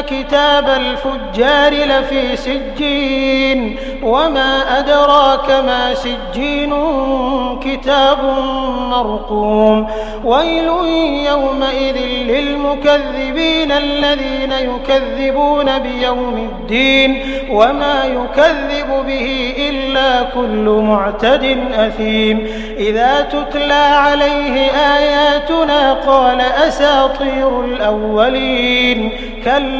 كتاب الفجار لفي سجين وما أدراك ما سجين كتاب مرقوم ويل يومئذ للمكذبين الذين يكذبون بيوم الدين وما يكذب به إلا كل معتد أثيم إذا تتلى عليه آياتنا قال أساطير الأولين كلا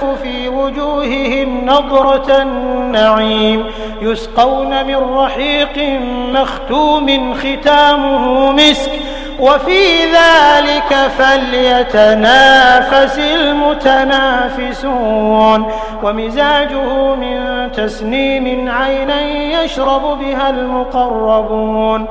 تعرف في وجوههم نضرة النعيم يسقون من رحيق مختوم ختامه مسك وفي ذلك فليتنافس المتنافسون. ومزاجه من تسنيم عينا يشرب بها المقربون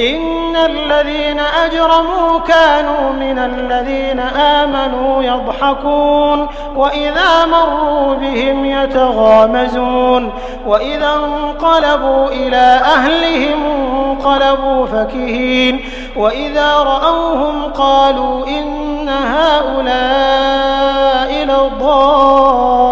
إن الذين أجرموا كانوا من الذين آمنوا يضحكون وإذا مروا بهم يتغامزون وإذا انقلبوا إلى أهلهم انقلبوا فكهين وإذا رأوهم قالوا إن هؤلاء لضالون